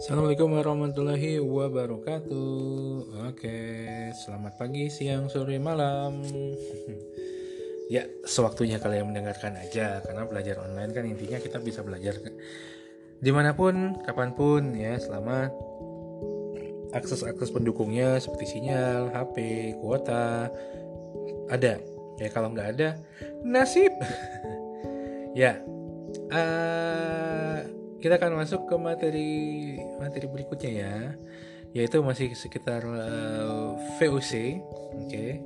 Assalamualaikum warahmatullahi wabarakatuh. Oke, selamat pagi, siang, sore, malam. ya, sewaktunya kalian mendengarkan aja, karena belajar online kan intinya kita bisa belajar di mana pun, kapan pun ya, selama akses-akses pendukungnya seperti sinyal, HP, kuota ada. Ya kalau nggak ada, nasib. ya, uh, kita akan masuk ke materi materi berikutnya ya yaitu masih sekitar uh, eh, VOC oke okay.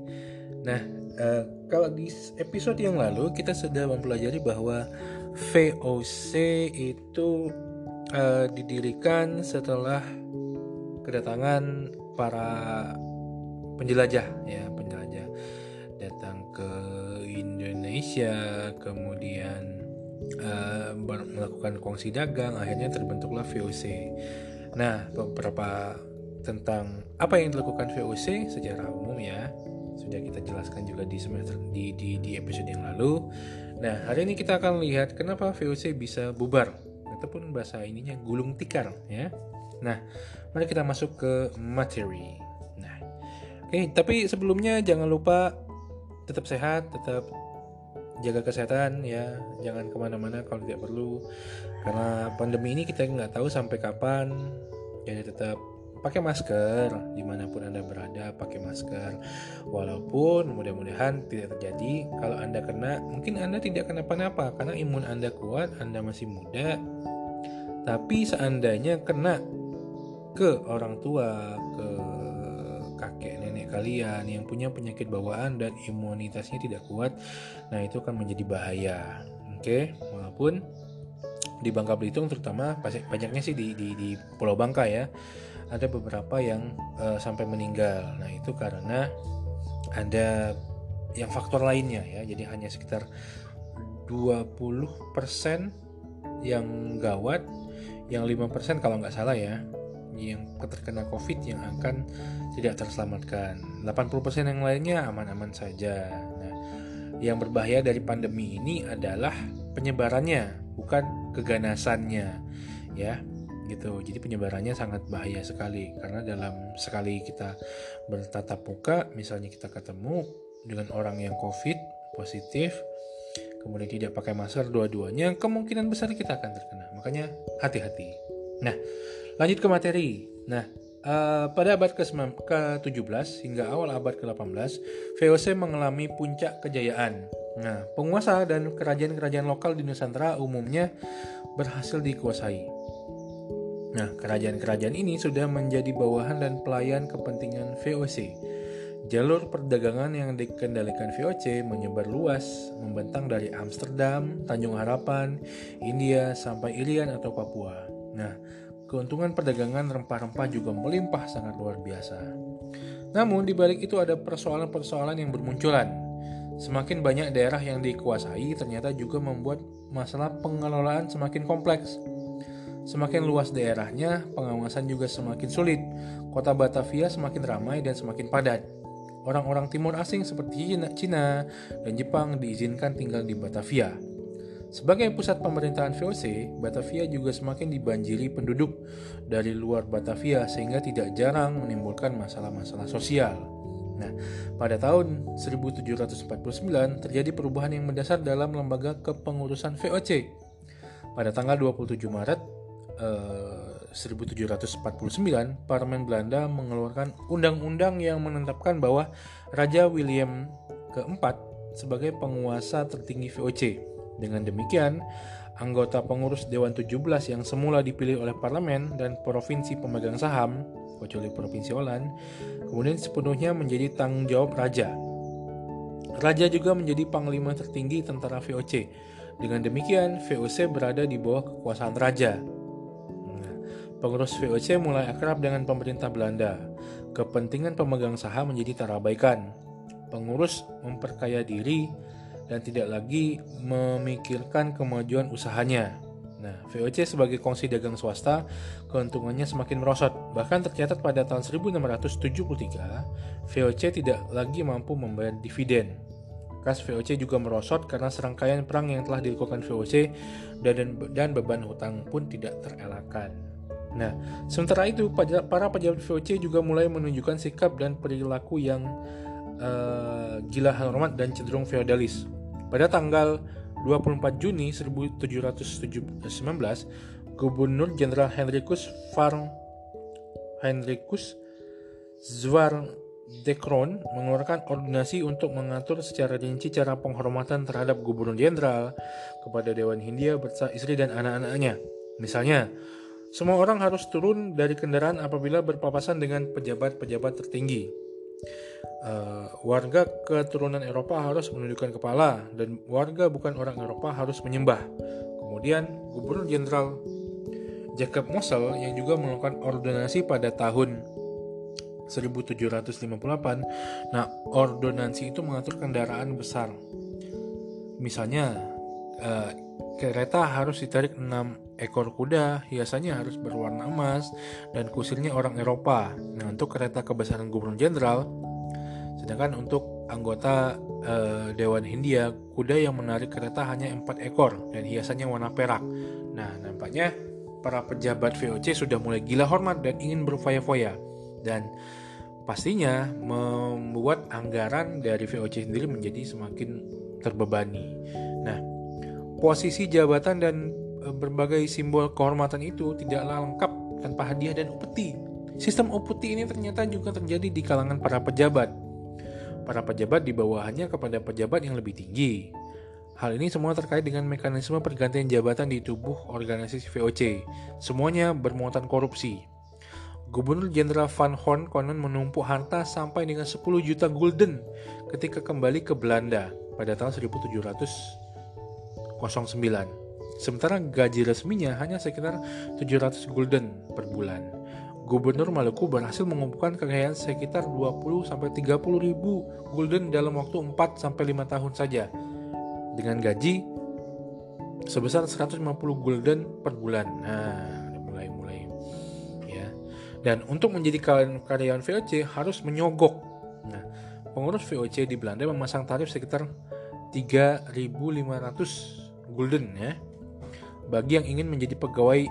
nah uh, kalau di episode yang lalu kita sudah mempelajari bahwa VOC itu uh, didirikan setelah kedatangan para penjelajah ya penjelajah datang ke Indonesia kemudian uh, melakukan kongsi dagang akhirnya terbentuklah VOC nah beberapa tentang apa yang dilakukan VOC secara umum ya. Sudah kita jelaskan juga di semester di, di, di episode yang lalu. Nah hari ini kita akan lihat kenapa VOC bisa bubar ataupun bahasa ininya gulung tikar ya. Nah mari kita masuk ke materi. Nah oke okay, tapi sebelumnya jangan lupa tetap sehat tetap jaga kesehatan ya. Jangan ke mana-mana kalau tidak perlu. Karena pandemi ini kita nggak tahu sampai kapan. Jadi tetap pakai masker di mana pun anda berada pakai masker. Walaupun mudah-mudahan tidak terjadi. Kalau anda kena mungkin anda tidak kenapa-napa karena imun anda kuat anda masih muda. Tapi seandainya kena ke orang tua ke kakek kalian yang punya penyakit bawaan dan imunitasnya tidak kuat, nah itu akan menjadi bahaya. Oke, walaupun di Bangka Belitung terutama banyaknya sih di, di, di Pulau Bangka ya, ada beberapa yang uh, sampai meninggal. Nah itu karena ada yang faktor lainnya ya, jadi hanya sekitar 20% yang gawat, yang 5% kalau nggak salah ya, yang terkena COVID yang akan tidak terselamatkan. 80% yang lainnya aman-aman saja. Nah, yang berbahaya dari pandemi ini adalah penyebarannya, bukan keganasannya. Ya, gitu. Jadi penyebarannya sangat bahaya sekali karena dalam sekali kita bertatap muka, misalnya kita ketemu dengan orang yang COVID positif, kemudian tidak pakai masker dua-duanya, kemungkinan besar kita akan terkena. Makanya hati-hati. Nah, lanjut ke materi. Nah, uh, pada abad ke-17 hingga awal abad ke-18, VOC mengalami puncak kejayaan. Nah, penguasa dan kerajaan-kerajaan lokal di Nusantara umumnya berhasil dikuasai. Nah, kerajaan-kerajaan ini sudah menjadi bawahan dan pelayan kepentingan VOC. Jalur perdagangan yang dikendalikan VOC menyebar luas, membentang dari Amsterdam, Tanjung Harapan, India, sampai Irian atau Papua. Nah, keuntungan perdagangan rempah-rempah juga melimpah sangat luar biasa. Namun, di balik itu ada persoalan-persoalan yang bermunculan. Semakin banyak daerah yang dikuasai ternyata juga membuat masalah pengelolaan semakin kompleks. Semakin luas daerahnya, pengawasan juga semakin sulit. Kota Batavia semakin ramai dan semakin padat. Orang-orang timur asing seperti Cina dan Jepang diizinkan tinggal di Batavia sebagai pusat pemerintahan VOC, Batavia juga semakin dibanjiri penduduk dari luar Batavia sehingga tidak jarang menimbulkan masalah-masalah sosial. Nah, pada tahun 1749 terjadi perubahan yang mendasar dalam lembaga kepengurusan VOC. Pada tanggal 27 Maret eh, 1749, Parlemen Belanda mengeluarkan undang-undang yang menetapkan bahwa Raja William keempat sebagai penguasa tertinggi VOC. Dengan demikian, anggota pengurus Dewan 17 yang semula dipilih oleh parlemen dan provinsi pemegang saham, kecuali Provinsi Holland, kemudian sepenuhnya menjadi tanggung jawab raja. Raja juga menjadi panglima tertinggi tentara VOC. Dengan demikian, VOC berada di bawah kekuasaan raja. Nah, pengurus VOC mulai akrab dengan pemerintah Belanda. Kepentingan pemegang saham menjadi terabaikan. Pengurus memperkaya diri dan tidak lagi memikirkan kemajuan usahanya. Nah, VOC sebagai kongsi dagang swasta, keuntungannya semakin merosot. Bahkan tercatat pada tahun 1673, VOC tidak lagi mampu membayar dividen. Kas VOC juga merosot karena serangkaian perang yang telah dilakukan VOC dan, dan beban hutang pun tidak terelakkan. Nah, sementara itu para pejabat VOC juga mulai menunjukkan sikap dan perilaku yang uh, gila hormat dan cenderung feodalis. Pada tanggal 24 Juni 1719, Gubernur Jenderal Henricus Farn Henricus Zwaardekron mengeluarkan ordinasi untuk mengatur secara rinci cara penghormatan terhadap Gubernur Jenderal kepada Dewan Hindia beserta istri dan anak-anaknya. Misalnya, semua orang harus turun dari kendaraan apabila berpapasan dengan pejabat-pejabat tertinggi. Uh, warga keturunan Eropa harus menundukkan kepala dan warga bukan orang Eropa harus menyembah. Kemudian, Gubernur Jenderal Jacob Mossel yang juga melakukan ordonasi pada tahun 1758. Nah, ordonansi itu mengatur kendaraan besar. Misalnya, uh, kereta harus ditarik 6 ekor kuda hiasannya harus berwarna emas dan kusirnya orang Eropa. Nah, untuk kereta kebesaran gubernur jenderal, sedangkan untuk anggota uh, Dewan Hindia, kuda yang menarik kereta hanya empat ekor dan hiasannya warna perak. Nah, nampaknya para pejabat VOC sudah mulai gila hormat dan ingin berfoya-foya dan pastinya membuat anggaran dari VOC sendiri menjadi semakin terbebani. Nah, posisi jabatan dan e, berbagai simbol kehormatan itu tidaklah lengkap tanpa hadiah dan upeti. Sistem upeti ini ternyata juga terjadi di kalangan para pejabat. Para pejabat di bawahannya kepada pejabat yang lebih tinggi. Hal ini semua terkait dengan mekanisme pergantian jabatan di tubuh organisasi VOC. Semuanya bermuatan korupsi. Gubernur Jenderal Van Horn konon menumpuk harta sampai dengan 10 juta gulden ketika kembali ke Belanda pada tahun 1700 Sementara gaji resminya hanya sekitar 700 gulden per bulan. Gubernur Maluku berhasil mengumpulkan kekayaan sekitar 20 sampai 30 ribu gulden dalam waktu 4 sampai 5 tahun saja. Dengan gaji sebesar 150 gulden per bulan. Nah, mulai-mulai ya. Dan untuk menjadi karyawan VOC harus menyogok. Nah, pengurus VOC di Belanda memasang tarif sekitar 3.500 gulden ya bagi yang ingin menjadi pegawai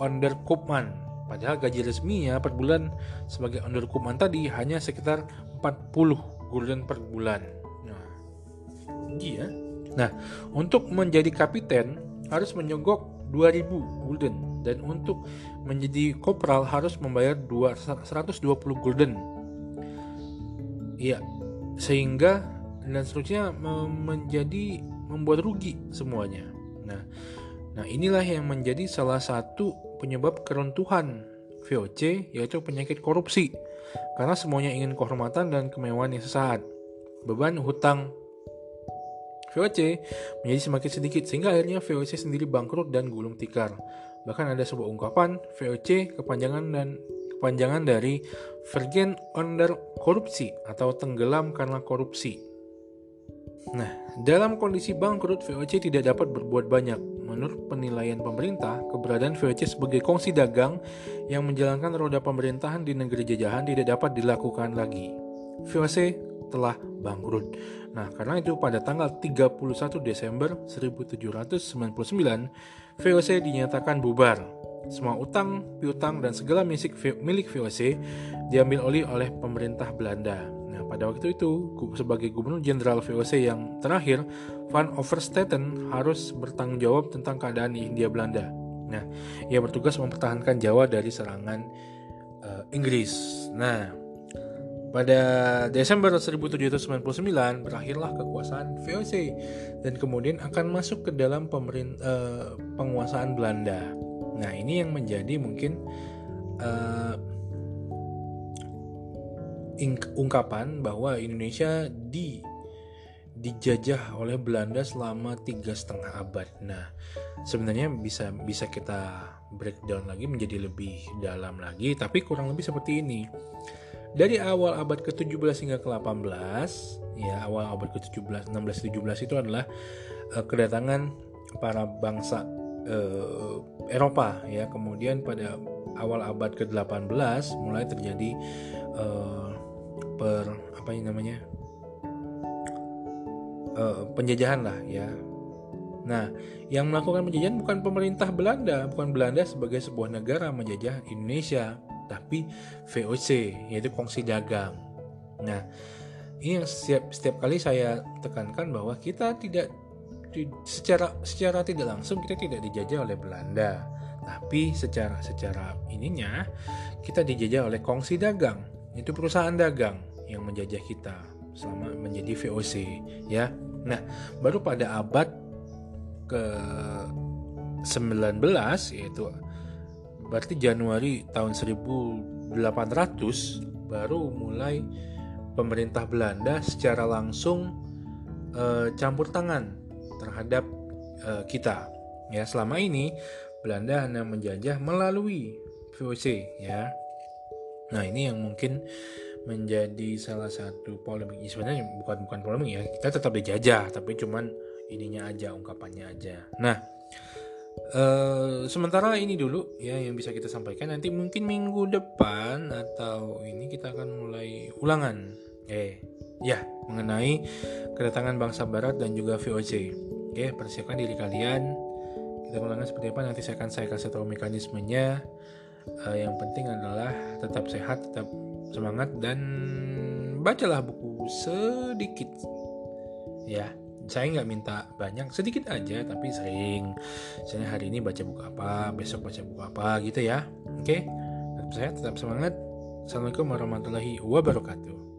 onderkoopman padahal gaji resminya per bulan sebagai onderkoopman tadi hanya sekitar 40 gulden per bulan. Nah. Tinggi ya? Nah untuk menjadi kapiten harus menyogok 2000 gulden dan untuk menjadi kopral harus membayar 120 gulden. Iya sehingga dan seterusnya menjadi membuat rugi semuanya. Nah, nah inilah yang menjadi salah satu penyebab keruntuhan VOC yaitu penyakit korupsi. Karena semuanya ingin kehormatan dan kemewahan yang sesaat. Beban hutang VOC menjadi semakin sedikit sehingga akhirnya VOC sendiri bangkrut dan gulung tikar. Bahkan ada sebuah ungkapan VOC kepanjangan dan kepanjangan dari Vergen under korupsi atau tenggelam karena korupsi. Nah, dalam kondisi bangkrut, VOC tidak dapat berbuat banyak. Menurut penilaian pemerintah, keberadaan VOC sebagai kongsi dagang yang menjalankan roda pemerintahan di negeri jajahan tidak dapat dilakukan lagi. VOC telah bangkrut. Nah, karena itu pada tanggal 31 Desember 1799, VOC dinyatakan bubar. Semua utang, piutang, dan segala milik VOC diambil oleh oleh pemerintah Belanda pada waktu itu, sebagai gubernur jenderal VOC yang terakhir, Van Overstetten harus bertanggung jawab tentang keadaan di Hindia Belanda. Nah, ia bertugas mempertahankan Jawa dari serangan uh, Inggris. Nah, pada Desember 1799 berakhirlah kekuasaan VOC dan kemudian akan masuk ke dalam pemerin, uh, penguasaan Belanda. Nah, ini yang menjadi mungkin uh, ungkapan bahwa Indonesia di dijajah oleh Belanda selama tiga setengah abad. Nah, sebenarnya bisa bisa kita breakdown lagi menjadi lebih dalam lagi, tapi kurang lebih seperti ini. Dari awal abad ke-17 hingga ke-18, ya awal abad ke-17, 16, 17 itu adalah uh, kedatangan para bangsa uh, Eropa ya. Kemudian pada awal abad ke-18 mulai terjadi uh, per apa yang namanya uh, penjajahan lah ya. Nah, yang melakukan penjajahan bukan pemerintah Belanda, bukan Belanda sebagai sebuah negara menjajah Indonesia, tapi VOC, yaitu kongsi dagang. Nah, ini yang setiap setiap kali saya tekankan bahwa kita tidak secara secara tidak langsung kita tidak dijajah oleh Belanda, tapi secara secara ininya kita dijajah oleh kongsi dagang, itu perusahaan dagang yang menjajah kita selama menjadi VOC, ya. Nah, baru pada abad ke 19 yaitu berarti Januari tahun 1800 baru mulai pemerintah Belanda secara langsung e, campur tangan terhadap e, kita ya selama ini Belanda hanya menjajah melalui VOC ya nah ini yang mungkin menjadi salah satu polemik. Sebenarnya bukan bukan polemik ya. Kita tetap dijajah tapi cuman ininya aja ungkapannya aja. Nah uh, sementara ini dulu ya yang bisa kita sampaikan. Nanti mungkin minggu depan atau ini kita akan mulai ulangan. Eh ya mengenai kedatangan bangsa barat dan juga VOC oke persiapkan diri kalian. Kita ulangan seperti apa nanti saya akan saya kasih tahu mekanismenya. Uh, yang penting adalah tetap sehat tetap semangat dan bacalah buku sedikit. Ya saya nggak minta banyak sedikit aja tapi sering. Misalnya hari ini baca buku apa besok baca buku apa gitu ya. Oke tetap saya tetap semangat. Assalamualaikum warahmatullahi wabarakatuh